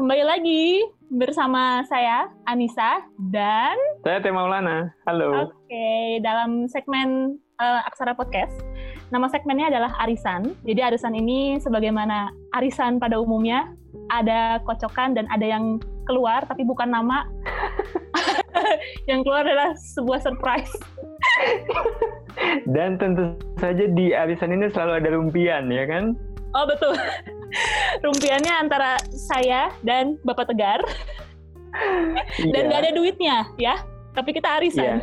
kembali lagi bersama saya Anissa dan saya Teh Maulana. Halo. Oke, dalam segmen uh, Aksara Podcast, nama segmennya adalah Arisan. Jadi arisan ini sebagaimana arisan pada umumnya ada kocokan dan ada yang keluar tapi bukan nama. yang keluar adalah sebuah surprise. dan tentu saja di arisan ini selalu ada rumpian ya kan? Oh betul. Rumpiannya antara saya dan Bapak Tegar. dan nggak ada duitnya ya. Tapi kita arisan. Iya,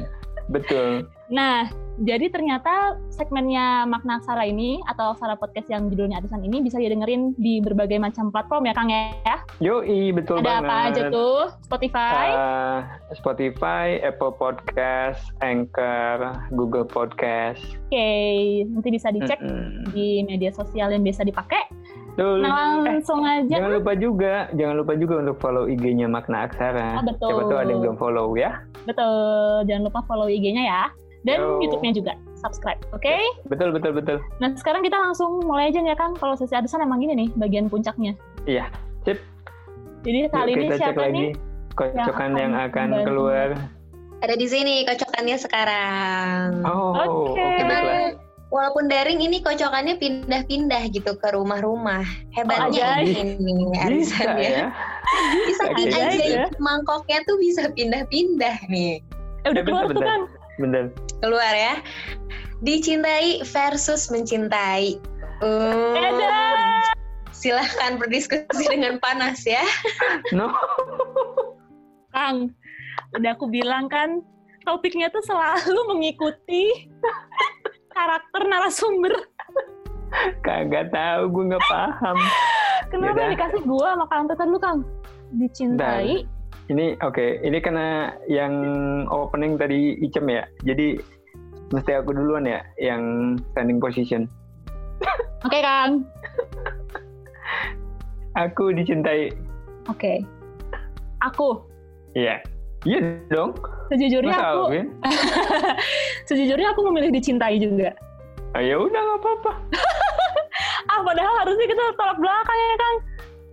betul. Nah, jadi ternyata segmennya Makna Aksara ini atau Aksara Podcast yang judulnya Arisan ini bisa didengerin di berbagai macam platform ya Kang ya? Yoi, betul Ada banget. apa aja tuh? Spotify? Uh, Spotify, Apple Podcast, Anchor, Google Podcast. Oke, okay. nanti bisa dicek mm -hmm. di media sosial yang biasa dipakai. Betul. Nah, langsung eh, aja. Jangan lupa juga, jangan lupa juga untuk follow IG-nya Makna Aksara. Oh, betul. Siapa tuh ada yang belum follow ya? Betul, jangan lupa follow IG-nya ya dan YouTube-nya juga subscribe, oke? Okay? Betul betul betul. Nah sekarang kita langsung mulai aja ya Kang. Kalau sesi arisan emang gini nih bagian puncaknya. Iya, sip. Jadi kali Yuk, ini kita siapa cek nih? lagi kocokan yang akan, yang akan keluar. Ada di sini kocokannya sekarang. Oh, oke. Okay. Okay, Walaupun daring ini kocokannya pindah-pindah gitu ke rumah-rumah. Hebatnya oh, ini arisan ya. Bisa okay. aja ya. mangkoknya tuh bisa pindah-pindah nih. Eh udah keluar tuh kan? Bener. Keluar ya. Dicintai versus mencintai. Uh, silahkan berdiskusi dengan panas ya. No. Kang, udah aku bilang kan topiknya tuh selalu mengikuti karakter narasumber. Kagak tahu, gue nggak paham. Kenapa Yaudah. dikasih gue sama Kang Tetan lu Kang? Dicintai. Dan ini oke, okay. ini karena yang opening tadi Icem ya. Jadi mesti aku duluan ya yang standing position. Oke, okay, Kang. aku dicintai. Oke. Okay. Aku. Iya. Iya dong. Sejujurnya Masa aku? Sejujurnya aku memilih dicintai juga. Ah, ya udah nggak apa-apa. ah padahal harusnya kita tolak belakang ya, Kang.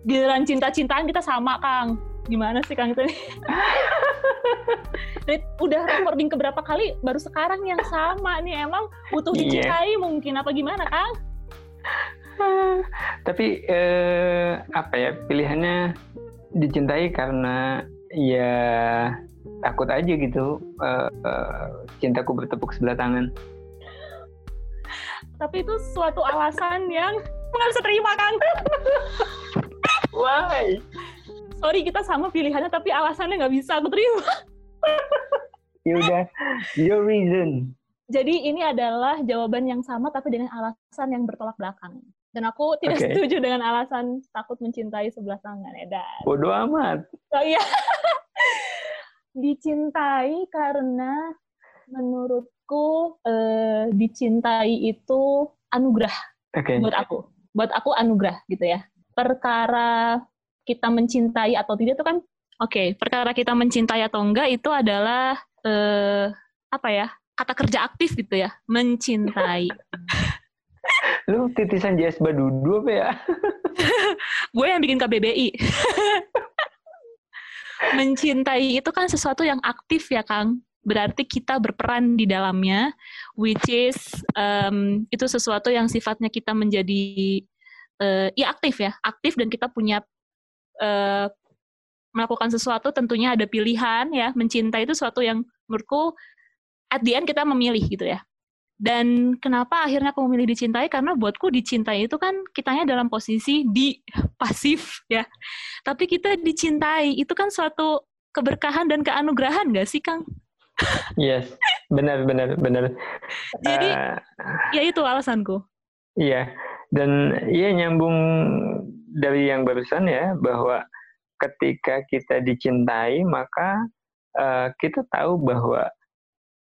Giliran cinta-cintaan kita sama, Kang gimana sih Kang itu udah recording keberapa kali baru sekarang yang sama nih emang butuh dicintai yeah. mungkin apa gimana Kang? Tapi eh, apa ya pilihannya dicintai karena ya takut aja gitu eh, eh, cintaku bertepuk sebelah tangan. Tapi itu suatu alasan yang nggak bisa terima Kang. Why? sorry kita sama pilihannya tapi alasannya nggak bisa aku terima. ya udah, your reason. Jadi ini adalah jawaban yang sama tapi dengan alasan yang bertolak belakang. Dan aku tidak okay. setuju dengan alasan takut mencintai sebelah tangan, Edan. Bodoh amat. Oh iya. dicintai karena menurutku eh, dicintai itu anugerah okay. buat aku. Buat aku anugerah gitu ya. Perkara kita mencintai atau tidak itu kan oke okay, perkara kita mencintai atau enggak itu adalah uh, apa ya kata kerja aktif gitu ya mencintai lu titisan JS Badudu apa ya? Gue yang bikin KBBI mencintai itu kan sesuatu yang aktif ya Kang. Berarti kita berperan di dalamnya which is um, itu sesuatu yang sifatnya kita menjadi uh, ya aktif ya. Aktif dan kita punya uh, melakukan sesuatu tentunya ada pilihan ya. Mencintai itu sesuatu yang menurutku at the end kita memilih gitu ya dan kenapa akhirnya aku memilih dicintai karena buatku dicintai itu kan kitanya dalam posisi di pasif ya tapi kita dicintai itu kan suatu keberkahan dan keanugerahan gak sih Kang? Yes, benar benar benar. Jadi uh, ya itu alasanku. Iya, dan iya nyambung dari yang barusan ya bahwa ketika kita dicintai maka uh, kita tahu bahwa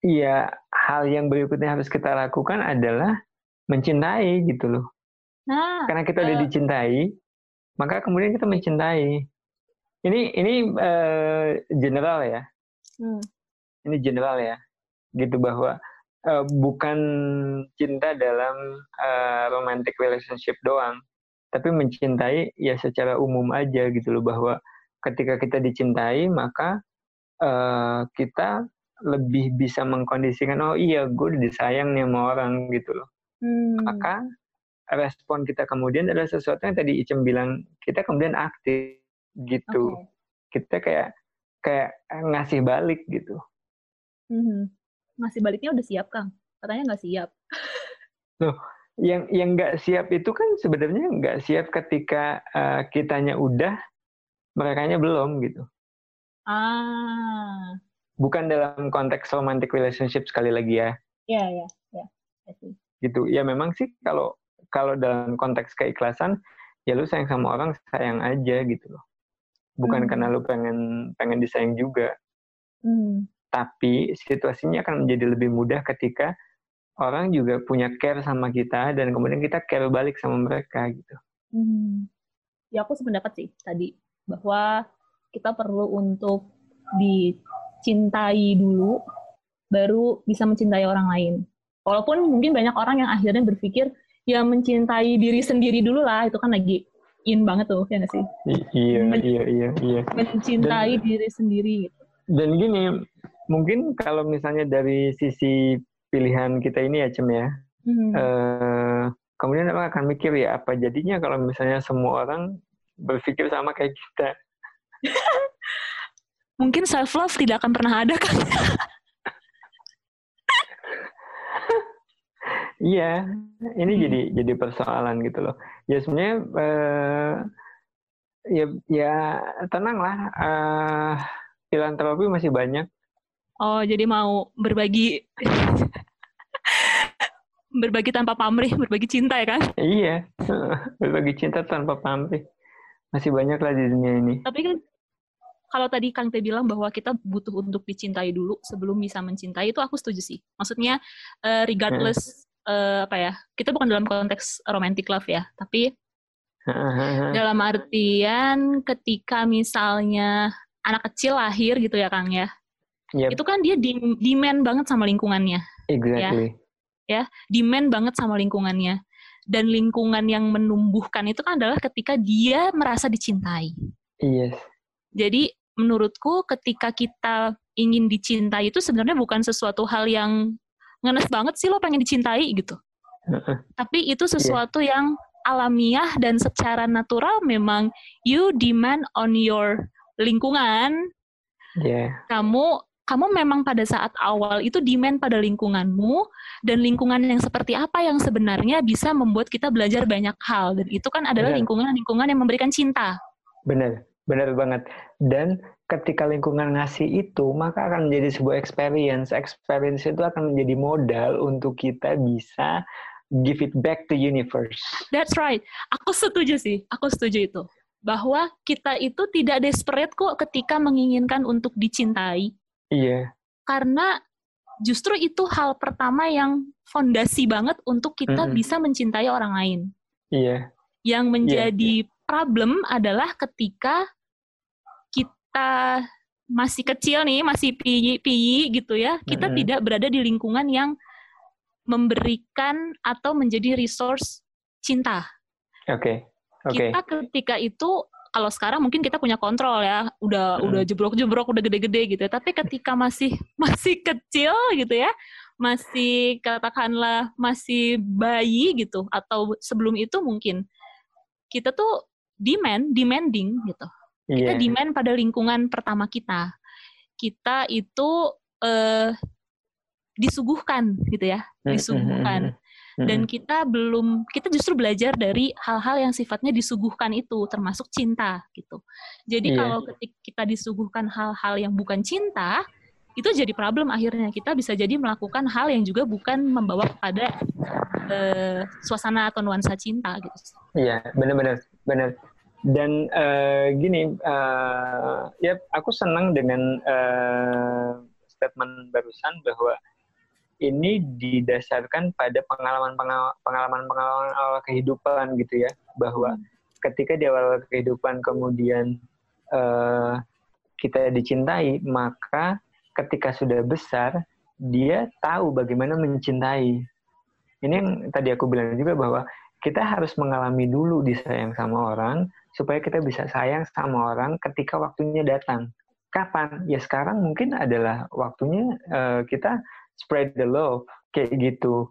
ya hal yang berikutnya harus kita lakukan adalah mencintai gitu loh. Nah, karena kita udah uh, dicintai, maka kemudian kita mencintai. Ini ini uh, general ya. Hmm. Ini general ya. Gitu bahwa uh, bukan cinta dalam uh, romantic relationship doang, tapi mencintai ya secara umum aja gitu loh bahwa ketika kita dicintai maka uh, kita lebih bisa mengkondisikan oh iya gue udah disayang nih sama orang gitu loh. Hmm. maka respon kita kemudian adalah sesuatu yang tadi Icem bilang kita kemudian aktif gitu. Okay. kita kayak kayak ngasih balik gitu. Hmm. ngasih baliknya udah siap kang? Katanya nggak siap. Loh yang yang nggak siap itu kan sebenarnya nggak siap ketika uh, kitanya udah mereka belum gitu. Ah bukan dalam konteks romantic relationship sekali lagi ya. Iya, iya, iya. Gitu. Ya memang sih kalau kalau dalam konteks keikhlasan ya lu sayang sama orang sayang aja gitu loh. Bukan hmm. karena lu pengen pengen disayang juga. Hmm. Tapi situasinya akan menjadi lebih mudah ketika orang juga punya care sama kita dan kemudian kita care balik sama mereka gitu. Hmm. Ya aku sependapat sih tadi bahwa kita perlu untuk di cintai dulu, baru bisa mencintai orang lain. Walaupun mungkin banyak orang yang akhirnya berpikir, ya mencintai diri sendiri dulu lah, itu kan lagi in banget tuh, ya nggak sih? iya, Men iya, iya, iya. Mencintai dan, diri sendiri. Gitu. Dan gini, mungkin kalau misalnya dari sisi pilihan kita ini ya, Cem ya, hmm. uh, kemudian apa akan mikir ya, apa jadinya kalau misalnya semua orang berpikir sama kayak kita? mungkin self love tidak akan pernah ada kan Iya, ini hmm. jadi jadi persoalan gitu loh. Ya sebenarnya uh, ya ya tenanglah, uh, filantropi masih banyak. Oh, jadi mau berbagi berbagi tanpa pamrih, berbagi cinta ya kan? Iya, berbagi cinta tanpa pamrih. Masih banyak lah di dunia ini. Tapi kan kalau tadi Kang Teh bilang bahwa kita butuh untuk dicintai dulu sebelum bisa mencintai itu aku setuju sih. Maksudnya uh, regardless uh, apa ya, kita bukan dalam konteks romantic love ya, tapi dalam artian ketika misalnya anak kecil lahir gitu ya Kang ya, yep. itu kan dia di, demand banget sama lingkungannya. Exactly. Ya, ya demand banget sama lingkungannya. Dan lingkungan yang menumbuhkan itu kan adalah ketika dia merasa dicintai. Yes. Jadi menurutku ketika kita ingin dicintai itu sebenarnya bukan sesuatu hal yang ngenes banget sih lo pengen dicintai gitu. Tapi itu iya. sesuatu yeah. yang alamiah dan secara natural memang you demand on your lingkungan. Yeah. Kamu kamu memang pada saat awal itu demand pada lingkunganmu dan lingkungan yang seperti apa yang sebenarnya bisa membuat kita belajar banyak hal dan itu kan adalah lingkungan-lingkungan yang memberikan cinta. Benar. Benar banget. Dan ketika lingkungan ngasih itu, maka akan menjadi sebuah experience. Experience itu akan menjadi modal untuk kita bisa give it back to universe. That's right. Aku setuju sih. Aku setuju itu. Bahwa kita itu tidak desperate kok ketika menginginkan untuk dicintai. Iya. Karena justru itu hal pertama yang fondasi banget untuk kita mm -hmm. bisa mencintai orang lain. Iya. Yang menjadi yeah problem adalah ketika kita masih kecil nih, masih piyi-piyi gitu ya, kita mm -hmm. tidak berada di lingkungan yang memberikan atau menjadi resource cinta. Oke. Okay. Okay. Kita ketika itu kalau sekarang mungkin kita punya kontrol ya, udah hmm. udah jebrok-jebrok, udah gede-gede gitu. Ya. Tapi ketika masih masih kecil gitu ya, masih katakanlah masih bayi gitu atau sebelum itu mungkin kita tuh demand, demanding gitu. Yeah. Kita iya. demand pada lingkungan pertama kita. Kita itu uh, disuguhkan gitu ya, disuguhkan. Dan kita belum, kita justru belajar dari hal-hal yang sifatnya disuguhkan itu, termasuk cinta gitu. Jadi yeah. kalau ketika kita disuguhkan hal-hal yang bukan cinta, itu jadi problem akhirnya kita bisa jadi melakukan hal yang juga bukan membawa kepada uh, suasana atau nuansa cinta gitu. Iya, benar-benar, benar dan uh, gini uh, ya aku senang dengan uh, statement barusan bahwa ini didasarkan pada pengalaman pengalaman pengalaman awal kehidupan gitu ya. Bahwa ketika di awal kehidupan kemudian uh, kita dicintai maka ketika sudah besar dia tahu bagaimana mencintai. Ini yang tadi aku bilang juga bahwa kita harus mengalami dulu disayang sama orang supaya kita bisa sayang sama orang ketika waktunya datang. Kapan? Ya sekarang mungkin adalah waktunya uh, kita spread the love kayak gitu.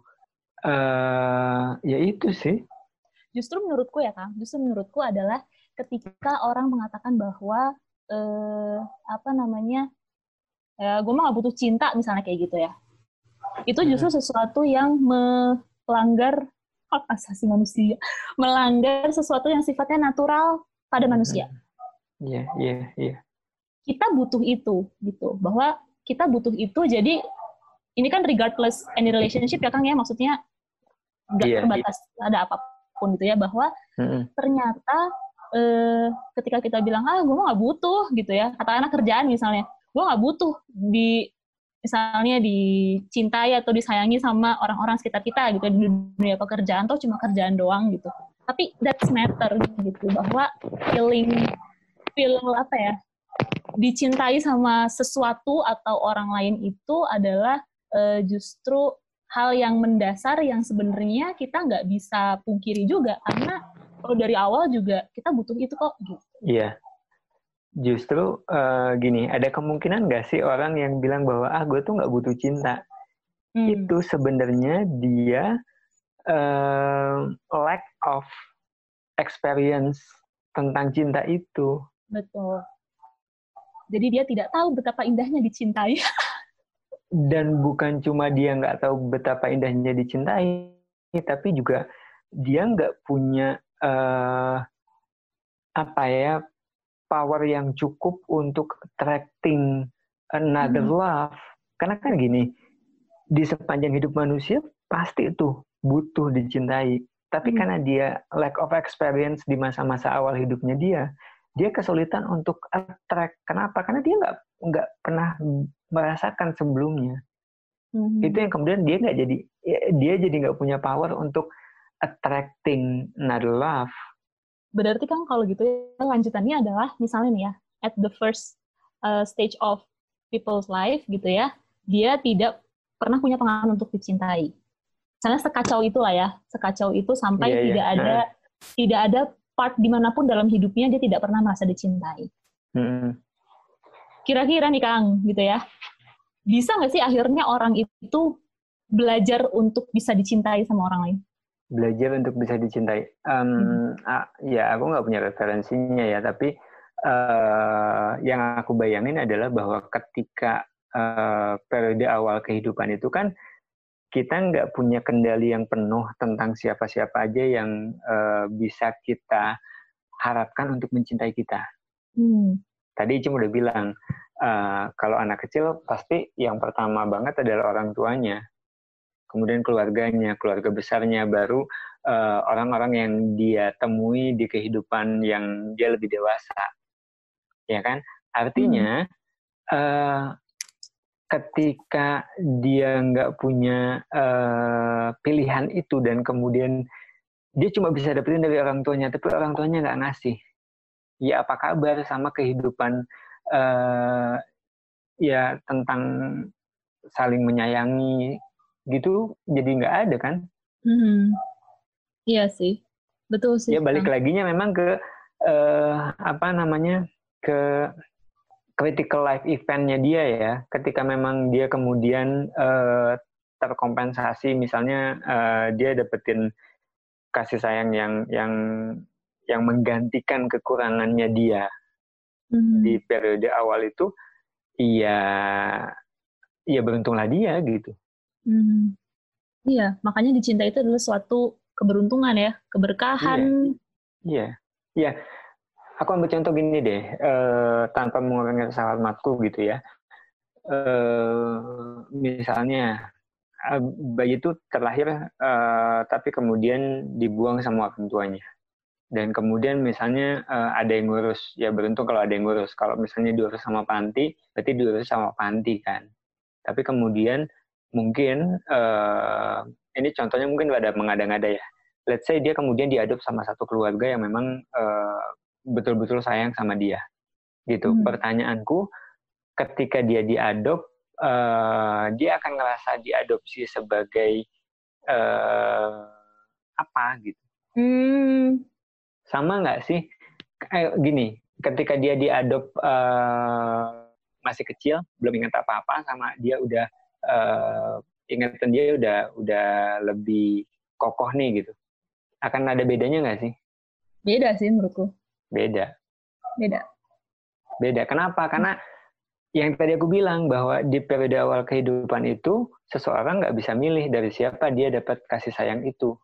Uh, ya itu sih. Justru menurutku ya Kang, justru menurutku adalah ketika orang mengatakan bahwa uh, apa namanya, ya gue mah gak butuh cinta misalnya kayak gitu ya. Itu justru sesuatu yang melanggar hak asasi manusia, melanggar sesuatu yang sifatnya natural pada manusia. Iya, iya, iya. Kita butuh itu, gitu. Bahwa kita butuh itu, jadi ini kan regardless any relationship ya Kang ya, maksudnya nggak yeah, terbatas yeah. ada apa pun gitu ya, bahwa mm-hmm. ternyata eh, ketika kita bilang, ah gue nggak butuh gitu ya, katakanlah kerjaan misalnya, gue nggak butuh di misalnya dicintai atau disayangi sama orang-orang sekitar kita gitu di dunia pekerjaan atau cuma kerjaan doang gitu tapi that's matter gitu bahwa feeling feel apa ya dicintai sama sesuatu atau orang lain itu adalah uh, justru hal yang mendasar yang sebenarnya kita nggak bisa pungkiri juga karena kalau dari awal juga kita butuh itu kok gitu. Iya, justru uh, gini, ada kemungkinan nggak sih orang yang bilang bahwa ah gue tuh nggak butuh cinta, hmm. itu sebenarnya dia uh, lack of experience tentang cinta itu. Betul. Jadi dia tidak tahu betapa indahnya dicintai. Dan bukan cuma dia nggak tahu betapa indahnya dicintai, tapi juga dia nggak punya uh, apa ya power yang cukup untuk attracting another hmm. love. Karena kan gini, di sepanjang hidup manusia pasti itu butuh dicintai. Tapi hmm. karena dia lack of experience di masa-masa awal hidupnya dia, dia kesulitan untuk attract. Kenapa? Karena dia nggak nggak pernah merasakan sebelumnya. Hmm. Itu yang kemudian dia nggak jadi ya, dia jadi nggak punya power untuk attracting another love berarti kan kalau gitu ya lanjutannya adalah misalnya nih ya at the first uh, stage of people's life gitu ya dia tidak pernah punya pengalaman untuk dicintai misalnya sekacau itulah ya sekacau itu sampai yeah, tidak yeah. ada uh. tidak ada part di mana pun dalam hidupnya dia tidak pernah merasa dicintai hmm. kira-kira nih kang gitu ya bisa nggak sih akhirnya orang itu belajar untuk bisa dicintai sama orang lain belajar untuk bisa dicintai. Um, hmm. ah, ya aku nggak punya referensinya ya, tapi uh, yang aku bayangin adalah bahwa ketika uh, periode awal kehidupan itu kan kita nggak punya kendali yang penuh tentang siapa-siapa aja yang uh, bisa kita harapkan untuk mencintai kita. Hmm. Tadi Icim udah bilang, uh, kalau anak kecil pasti yang pertama banget adalah orang tuanya kemudian keluarganya, keluarga besarnya, baru eh, orang-orang uh, yang dia temui di kehidupan yang dia lebih dewasa, ya kan? Artinya hmm. uh, ketika dia nggak punya uh, pilihan itu dan kemudian dia cuma bisa dapetin dari orang tuanya, tapi orang tuanya nggak ngasih. Ya apa kabar sama kehidupan uh, ya tentang saling menyayangi gitu jadi nggak ada kan? Hmm. Iya sih, betul sih. Ya balik lagi laginya memang ke uh, apa namanya ke critical life eventnya dia ya. Ketika memang dia kemudian uh, terkompensasi, misalnya uh, dia dapetin kasih sayang yang yang yang menggantikan kekurangannya dia hmm. di periode awal itu, iya, iya beruntunglah dia gitu. Hmm. Iya, makanya dicinta itu adalah suatu keberuntungan ya, keberkahan. Iya, iya. iya. Aku ambil contoh gini deh, uh, tanpa mengurangi rasa hormatku gitu ya. Uh, misalnya uh, bayi itu terlahir, tapi kemudian dibuang sama orang tuanya. Dan kemudian misalnya ada yang ngurus, ya beruntung kalau ada yang ngurus. Kalau misalnya diurus sama panti, berarti diurus sama panti kan. Tapi kemudian mungkin uh, ini contohnya mungkin ada mengada-ngada ya. Let's say dia kemudian diadop sama satu keluarga yang memang uh, betul-betul sayang sama dia. Gitu. Hmm. Pertanyaanku, ketika dia diadop, uh, dia akan ngerasa diadopsi sebagai uh, apa gitu? Hmm. Sama nggak sih eh, gini, ketika dia diadop uh, masih kecil, belum ingat apa-apa sama dia udah uh, ingatan dia udah udah lebih kokoh nih gitu. Akan ada bedanya nggak sih? Beda sih menurutku. Beda. Beda. Beda. Kenapa? Karena yang tadi aku bilang bahwa di periode awal kehidupan itu seseorang nggak bisa milih dari siapa dia dapat kasih sayang itu.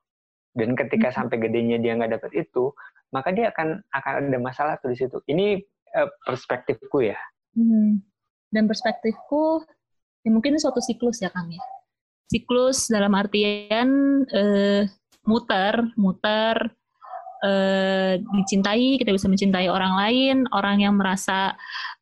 Dan ketika hmm. sampai gedenya dia nggak dapat itu, maka dia akan akan ada masalah tuh di situ. Ini uh, perspektifku ya. Hmm. Dan perspektifku, ya mungkin suatu siklus ya Kang ya. Siklus dalam artian uh, muter, muter, uh, dicintai, kita bisa mencintai orang lain, orang yang merasa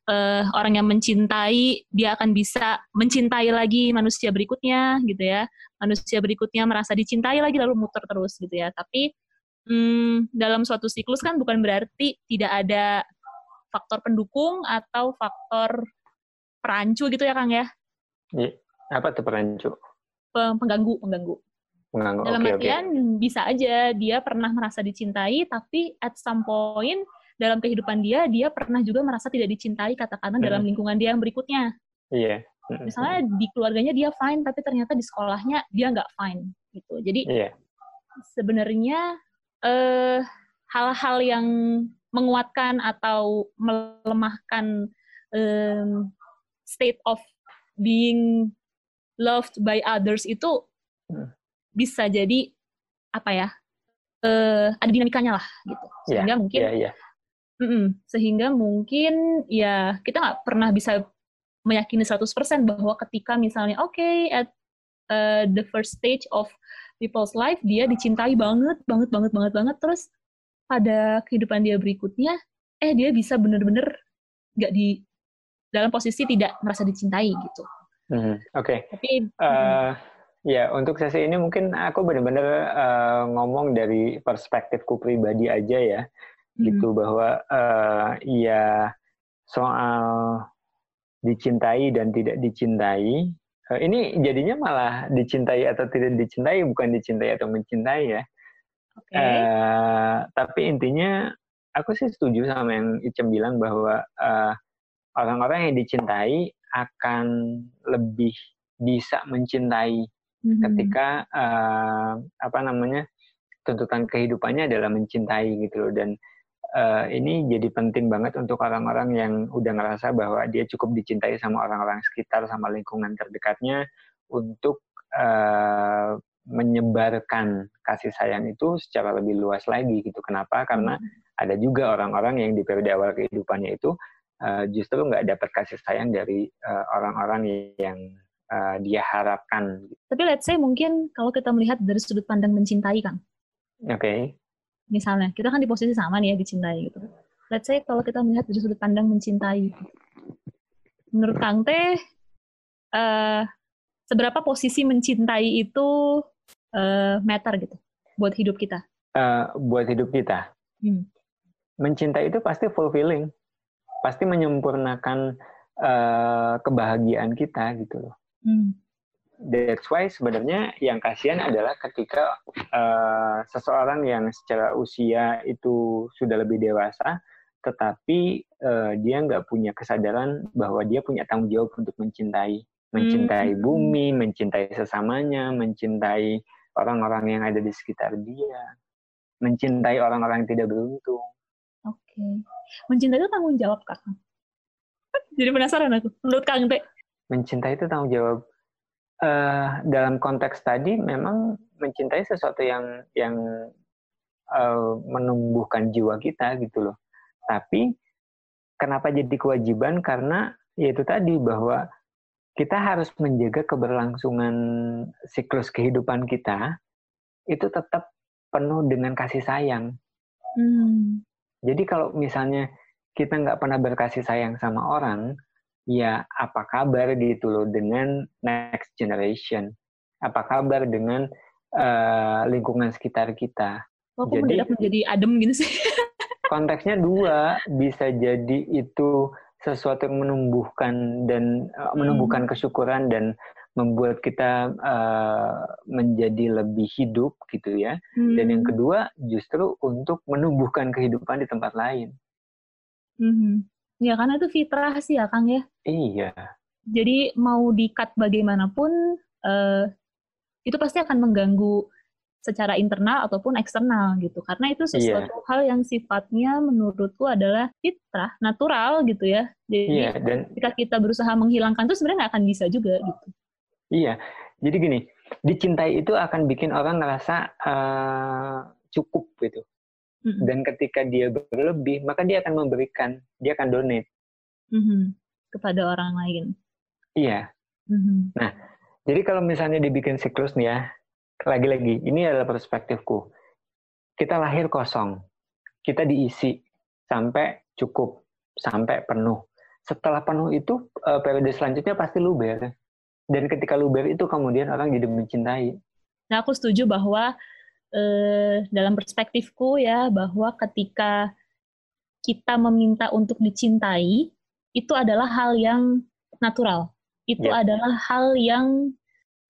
uh, orang yang mencintai, dia akan bisa mencintai lagi manusia berikutnya, gitu ya. Manusia berikutnya merasa dicintai lagi lalu muter terus, gitu ya. Tapi hmm, dalam suatu siklus kan bukan berarti tidak ada faktor pendukung atau faktor perancu gitu ya Kang ya? Iya. Apa tuh perancu? Pengganggu, pengganggu. Pengganggu. Dalam okay, artian okay. bisa aja dia pernah merasa dicintai, tapi at some point dalam kehidupan dia, dia pernah juga merasa tidak dicintai, katakanlah hmm. dalam lingkungan dia yang berikutnya. Iya. Misalnya di keluarganya dia fine, tapi ternyata di sekolahnya dia nggak fine gitu. Jadi yeah. sebenarnya eh, hal-hal yang menguatkan atau melemahkan um, state of being loved by others itu hmm. bisa jadi apa ya uh, ada dinamikanya lah gitu iya, sehingga yeah, mungkin yeah, yeah. Mm -mm, sehingga mungkin ya kita nggak pernah bisa meyakini 100% bahwa ketika misalnya oke okay, at uh, the first stage of people's life dia dicintai banget banget banget banget banget terus pada kehidupan dia berikutnya eh dia bisa bener-bener nggak di dalam posisi tidak merasa dicintai gitu. Hmm, Oke. Okay. Tapi uh, ya untuk sesi ini mungkin aku benar-benar uh, ngomong dari perspektifku pribadi aja ya, hmm. gitu bahwa uh, ya soal dicintai dan tidak dicintai Uh, ini jadinya malah dicintai atau tidak dicintai, bukan dicintai atau mencintai ya. Okay. Uh, tapi intinya aku sih setuju sama yang Icem bilang bahwa eh, orang-orang yang dicintai akan lebih bisa mencintai mm-hmm. ketika uh, apa namanya tuntutan kehidupannya adalah mencintai gitu loh dan uh, ini jadi penting banget untuk orang-orang yang udah ngerasa bahwa dia cukup dicintai sama orang-orang sekitar, sama lingkungan terdekatnya untuk uh, menyebarkan kasih sayang itu secara lebih luas lagi gitu. Kenapa? Karena hmm. ada juga orang-orang yang di periode awal kehidupannya itu uh, justru nggak dapat kasih sayang dari orang-orang uh, yang uh, dia harapkan. Tapi let's say mungkin kalau kita melihat dari sudut pandang mencintai kan. Oke. Okay misalnya kita kan di posisi sama nih ya dicintai gitu. Let's say kalau kita melihat dari sudut pandang mencintai, menurut Kang Teh uh, seberapa posisi mencintai itu uh, matter gitu buat hidup kita? Uh, buat hidup kita, hmm. mencintai itu pasti fulfilling, pasti menyempurnakan uh, kebahagiaan kita gitu loh. Hmm that's why sebenarnya yang kasihan adalah ketika uh, seseorang yang secara usia itu sudah lebih dewasa, tetapi uh, dia nggak punya kesadaran bahwa dia punya tanggung jawab untuk mencintai, mencintai hmm. bumi, mencintai sesamanya, mencintai orang-orang yang ada di sekitar dia, mencintai orang-orang yang tidak beruntung. Okay. mencintai itu tanggung jawab kak. Jadi penasaran aku. Menurut Kang Teh? Mencintai itu tanggung jawab uh, dalam konteks tadi memang mencintai sesuatu yang yang uh, menumbuhkan jiwa kita gitu loh. Tapi kenapa jadi kewajiban? Karena yaitu tadi bahwa kita harus menjaga keberlangsungan siklus kehidupan kita itu tetap penuh dengan kasih sayang. Hmm. Jadi kalau misalnya kita nggak pernah berkasih sayang sama orang, ya apa kabar gitu loh dengan next generation? Apa kabar dengan uh, lingkungan sekitar kita? Oh, jadi menjadi adem gitu sih. konteksnya dua, bisa jadi itu sesuatu yang menumbuhkan dan uh, menumbuhkan kesyukuran dan membuat kita uh, menjadi lebih hidup gitu ya. Hmm. Dan yang kedua justru untuk menumbuhkan kehidupan di tempat lain. Mm-hmm. Ya karena itu fitrah sih ya Kang ya. Iya. Jadi mau di-cut bagaimanapun uh, itu pasti akan mengganggu secara internal ataupun eksternal gitu. Karena itu sesuatu yeah. hal yang sifatnya menurutku adalah fitrah, natural gitu ya. Jadi yeah, dan ketika kita berusaha menghilangkan itu sebenarnya nggak akan bisa juga gitu. Iya. Jadi gini, dicintai itu akan bikin orang ngerasa uh, cukup gitu. Mm-hmm. Dan ketika dia berlebih, maka dia akan memberikan, dia akan donate mm-hmm. kepada orang lain. Iya. Mm-hmm. Nah, jadi kalau misalnya dibikin siklus nih ya, lagi-lagi ini adalah perspektifku. Kita lahir kosong, kita diisi sampai cukup, sampai penuh. Setelah penuh itu uh, periode selanjutnya pasti luber. Dan ketika luber itu kemudian orang jadi mencintai. Nah, aku setuju bahwa eh, dalam perspektifku ya bahwa ketika kita meminta untuk dicintai itu adalah hal yang natural. Itu yeah. adalah hal yang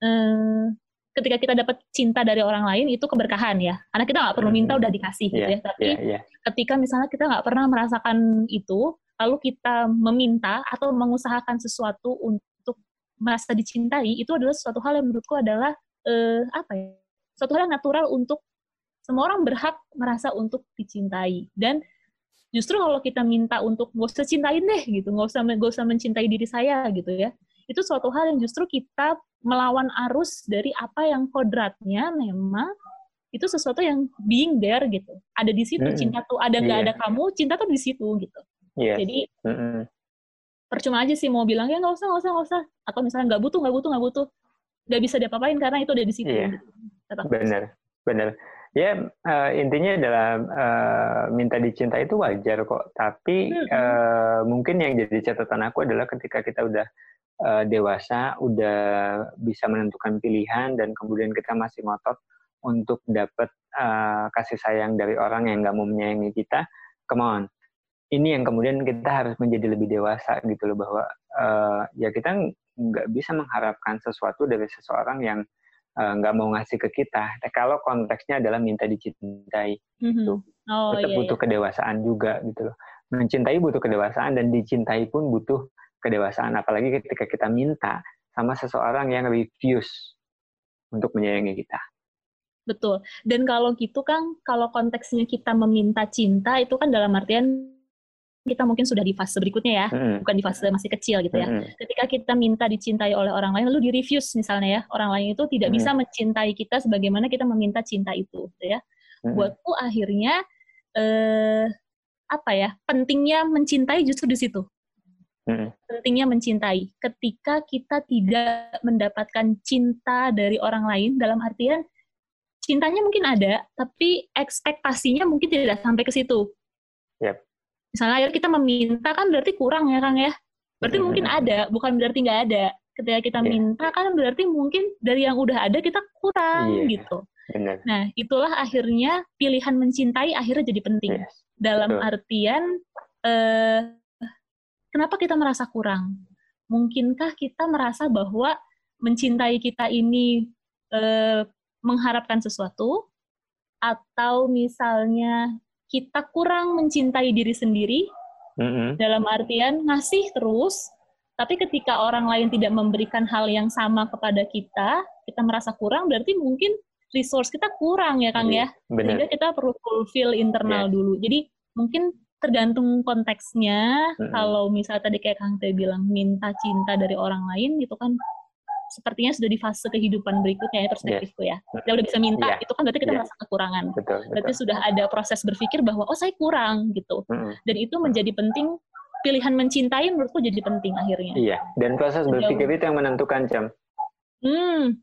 eh, ketika kita dapat cinta dari orang lain itu keberkahan ya. Karena kita nggak perlu minta mm-hmm. udah dikasih gitu yeah, ya. Tapi yeah, yeah. ketika misalnya kita nggak pernah merasakan itu, lalu kita meminta atau mengusahakan sesuatu untuk merasa dicintai, itu adalah sesuatu hal yang menurutku adalah eh, apa ya? suatu hal yang natural untuk semua orang berhak merasa untuk dicintai dan justru kalau kita minta untuk gak usah cintain deh gitu nggak usah gak usah mencintai diri saya gitu ya itu suatu hal yang justru kita melawan arus dari apa yang kodratnya memang itu sesuatu yang being there gitu ada di situ mm -hmm. cinta tuh ada nggak yeah. ada kamu cinta tuh di situ gitu yeah. jadi mm -hmm. Percuma aja sih mau bilang ya nggak usah nggak usah nggak usah atau misalnya nggak butuh nggak butuh nggak butuh nggak bisa diapa-apain karena itu ada di situ gitu. Benar, benar. Ya uh, intinya adalah uh, minta dicinta itu wajar kok. Tapi hmm. uh, mungkin yang jadi catatan aku adalah ketika kita udah uh, dewasa, udah bisa menentukan pilihan dan kemudian kita masih ngotot untuk dapat uh, kasih sayang dari orang yang nggak mau menyayangi kita, come on. Ini yang kemudian kita harus menjadi lebih dewasa gitu loh bahwa uh, ya kita nggak bisa mengharapkan sesuatu dari seseorang yang Eh, nggak uh, mau ngasih ke kita. Nah, kalau konteksnya adalah minta dicintai, mm-hmm. gitu. Oh, tetap iya, butuh iya. kedewasaan juga gitu loh. Mencintai butuh kedewasaan dan dicintai pun butuh kedewasaan. Apalagi ketika kita minta sama seseorang yang refuse untuk menyayangi kita. Betul. Dan kalau gitu kan, kalau konteksnya kita meminta cinta itu kan dalam artian kita mungkin sudah di fase berikutnya ya, hmm. bukan di fase masih kecil gitu ya. Hmm. Ketika kita minta dicintai oleh orang lain, lalu di refuse misalnya ya, orang lain itu tidak hmm. bisa mencintai kita sebagaimana kita meminta cinta itu, gitu ya. Hmm. Buatku akhirnya eh, apa ya, pentingnya mencintai justru di situ. Hmm. Pentingnya mencintai. Ketika kita tidak mendapatkan cinta dari orang lain, dalam artian cintanya mungkin ada, tapi ekspektasinya mungkin tidak sampai ke situ. Yep misalnya akhirnya kita meminta kan berarti kurang ya Kang ya berarti mungkin ada bukan berarti nggak ada ketika kita yeah. minta kan berarti mungkin dari yang udah ada kita kurang yeah. gitu Benar. nah itulah akhirnya pilihan mencintai akhirnya jadi penting yes. dalam Betul. artian eh, kenapa kita merasa kurang mungkinkah kita merasa bahwa mencintai kita ini eh, mengharapkan sesuatu atau misalnya kita kurang mencintai diri sendiri mm-hmm. dalam artian ngasih terus tapi ketika orang lain tidak memberikan hal yang sama kepada kita kita merasa kurang berarti mungkin resource kita kurang ya Kang ya Bener. sehingga kita perlu fulfill internal yeah. dulu jadi mungkin tergantung konteksnya mm-hmm. kalau misalnya tadi kayak Kang Teh bilang minta cinta dari orang lain gitu kan sepertinya sudah di fase kehidupan berikutnya ya perspektifku ya. Kita udah bisa minta, yeah. itu kan berarti kita yeah. merasa kekurangan. Betul, betul. Berarti sudah ada proses berpikir bahwa oh saya kurang gitu. Mm-hmm. Dan itu menjadi penting pilihan mencintai menurutku jadi penting akhirnya. Iya, dan proses berpikir itu yang menentukan jam. Hmm.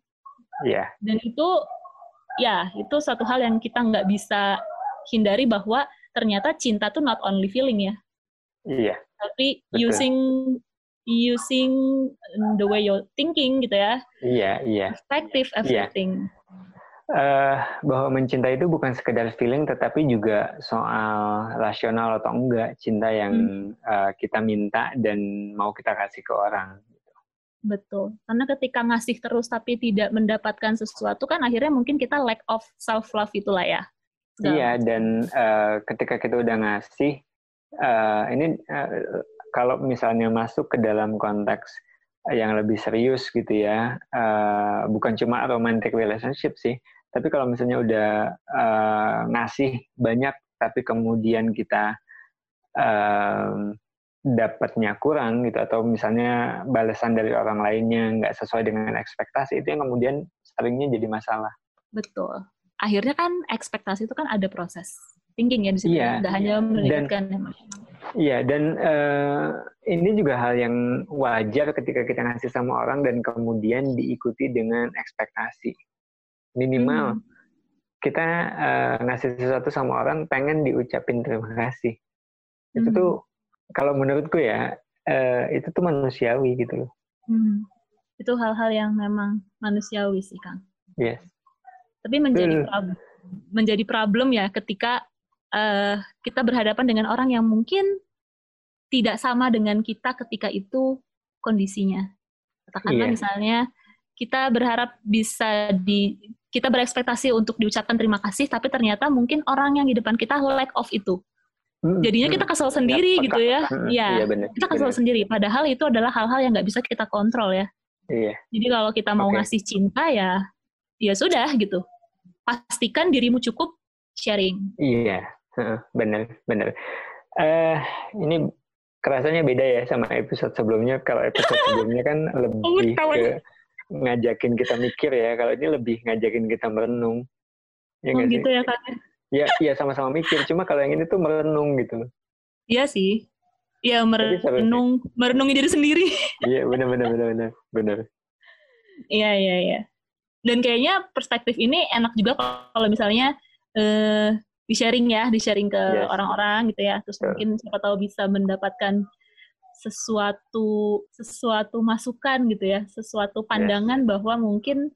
Iya. Dan itu ya itu satu hal yang kita nggak bisa hindari bahwa ternyata cinta tuh not only feeling ya. Iya. Tapi betul. using using the way you're thinking gitu ya. Iya, iya. Perspective iya. everything. Iya. Uh, bahwa mencinta itu bukan sekedar feeling tetapi juga soal rasional atau enggak cinta yang hmm. uh, kita minta dan mau kita kasih ke orang. Gitu. Betul. Karena ketika ngasih terus tapi tidak mendapatkan sesuatu kan akhirnya mungkin kita lack of self love itulah ya. Iya dan uh, ketika kita udah ngasih uh, ini uh, kalau misalnya masuk ke dalam konteks yang lebih serius gitu ya, uh, bukan cuma romantic relationship sih, tapi kalau misalnya udah uh, ngasih banyak, tapi kemudian kita uh, dapatnya kurang gitu, atau misalnya balasan dari orang lainnya nggak sesuai dengan ekspektasi, itu yang kemudian seringnya jadi masalah. Betul. Akhirnya kan ekspektasi itu kan ada proses thinking ya di situ, iya, tidak hanya melibatkan Iya, dan uh, ini juga hal yang wajar ketika kita ngasih sama orang dan kemudian diikuti dengan ekspektasi. Minimal hmm. kita uh, ngasih sesuatu sama orang pengen diucapin terima kasih. Hmm. Itu tuh kalau menurutku ya uh, itu tuh manusiawi gitu loh. Hmm. Itu hal-hal yang memang manusiawi sih, Kang. Yes. Tapi menjadi problem, menjadi problem ya ketika uh, kita berhadapan dengan orang yang mungkin tidak sama dengan kita ketika itu kondisinya. Katakanlah yeah. misalnya kita berharap bisa di kita berekspektasi untuk diucapkan terima kasih, tapi ternyata mungkin orang yang di depan kita lack of itu. Hmm, Jadinya kita hmm. kesel sendiri ya, gitu ya. Hmm, iya, ya, bener, kita kesel bener. sendiri. Padahal itu adalah hal-hal yang nggak bisa kita kontrol ya. Iya. Jadi kalau kita mau okay. ngasih cinta ya, ya sudah gitu. Pastikan dirimu cukup sharing. Iya, benar, benar. Uh, ini kerasanya beda ya sama episode sebelumnya. Kalau episode sebelumnya kan lebih ke ngajakin kita mikir ya. Kalau ini lebih ngajakin kita merenung. Ya oh, gitu sih? ya kak? Ya, iya sama-sama mikir. Cuma kalau yang ini tuh merenung gitu Iya sih. Iya merenung, merenungi diri sendiri. Iya benar benar benar benar benar. Iya iya iya. Dan kayaknya perspektif ini enak juga kalau misalnya eh, di sharing ya, di sharing ke yes. orang-orang gitu ya. Terus yeah. mungkin siapa tahu bisa mendapatkan sesuatu sesuatu masukan gitu ya, sesuatu pandangan yes. bahwa mungkin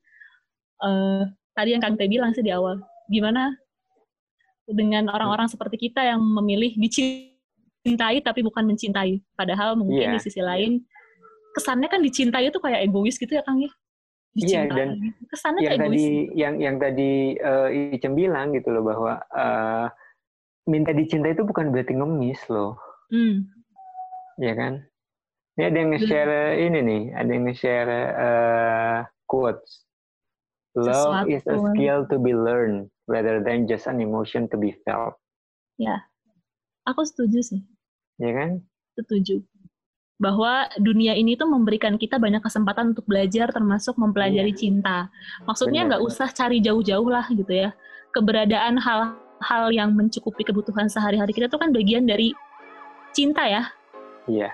uh, tadi yang Kang Teh bilang sih di awal, gimana dengan orang-orang seperti kita yang memilih dicintai tapi bukan mencintai. Padahal mungkin yeah. di sisi lain kesannya kan dicintai itu kayak egois gitu ya Kang ya. Iya dan kesannya yang tadi yang yang tadi uh, Icem bilang gitu loh bahwa uh, minta dicinta itu bukan berarti ngemis loh. Hmm. Ya kan? Ini ada yang nge-share hmm. ini nih, ada yang nge-share uh, quotes. Love Sesuatu. is a skill to be learned rather than just an emotion to be felt. Ya, aku setuju sih. Ya kan? Setuju bahwa dunia ini tuh memberikan kita banyak kesempatan untuk belajar termasuk mempelajari iya. cinta. Maksudnya nggak usah cari jauh-jauh lah gitu ya. Keberadaan hal-hal yang mencukupi kebutuhan sehari-hari kita tuh kan bagian dari cinta ya. Iya.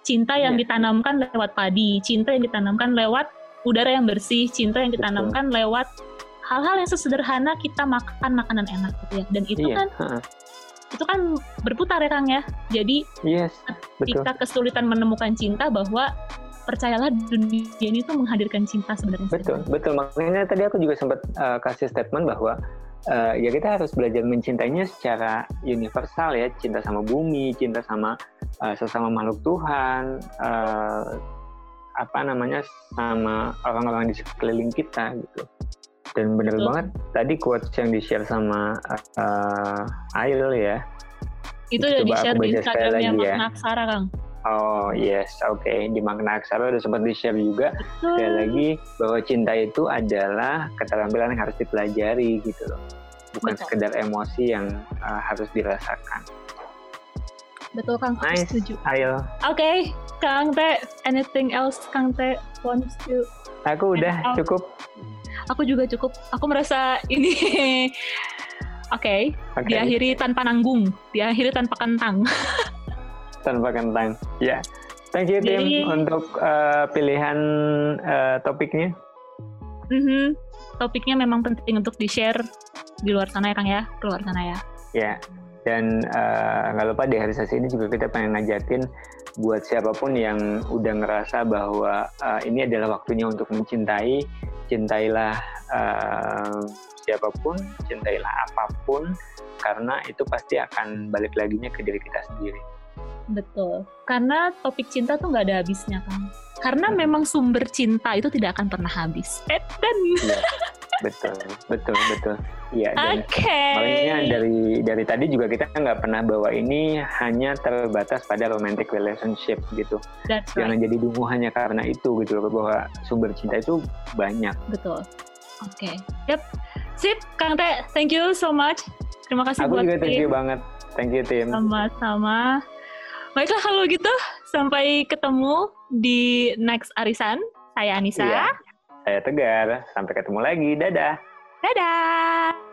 Cinta yang iya. ditanamkan lewat padi, cinta yang ditanamkan lewat udara yang bersih, cinta yang ditanamkan Betul. lewat hal-hal yang sesederhana kita makan makanan enak gitu ya. Dan itu iya. kan itu kan berputar ya Kang ya. Jadi yes, ketika kesulitan menemukan cinta bahwa percayalah dunia ini tuh menghadirkan cinta sebenarnya. Betul, betul. Makanya tadi aku juga sempat uh, kasih statement bahwa uh, ya kita harus belajar mencintainya secara universal ya, cinta sama bumi, cinta sama uh, sesama makhluk Tuhan, uh, apa namanya sama orang-orang di sekeliling kita gitu dan bener Betul. banget tadi quotes yang di share sama uh, Ail ya itu udah di share di Instagramnya ya. Makna Aksara Kang Oh yes, oke okay. di makna aksara udah sempat di share juga. Sekali lagi bahwa cinta itu adalah keterampilan yang harus dipelajari gitu loh, bukan Betul. sekedar emosi yang uh, harus dirasakan. Betul Kang, nice. setuju. Ayo. Oke, okay. Kang Teh, anything else Kang Teh wants to? Aku udah cukup aku juga cukup aku merasa ini oke okay, okay. diakhiri tanpa nanggung diakhiri tanpa kentang tanpa kentang ya yeah. thank you Tim Jadi, untuk uh, pilihan uh, topiknya mm -hmm. topiknya memang penting untuk di share di luar sana ya Kang ya keluar sana ya ya yeah. dan eh, nggak uh, lupa di hari sesi ini juga kita pengen ngajakin buat siapa pun yang udah ngerasa bahwa uh, ini adalah waktunya untuk mencintai cintailah uh, siapa pun, cintailah apa pun, karena itu pasti akan balik lagi ke diri kita sendiri. Betul, karena topik cinta tuh nggak ada habisnya kan. Karena hmm. memang sumber cinta itu tidak akan pernah habis. Eh, dan ya. Betul, betul, betul. Iya. dan Oke. Makanya dari dari tadi juga kita nggak pernah bahwa ini hanya terbatas pada romantic relationship gitu. That's right. Jangan jadi dungu hanya karena itu gitu loh bahwa sumber cinta itu banyak. Betul. Oke. Yep. Sip, Kang Teh. Thank you so much. Terima kasih Aku buat juga thank you banget. Thank you tim. Sama-sama. Baiklah kalau gitu, sampai ketemu di next arisan. Saya Anissa. Iya. Saya Tegar. Sampai ketemu lagi. Dadah. Dadah.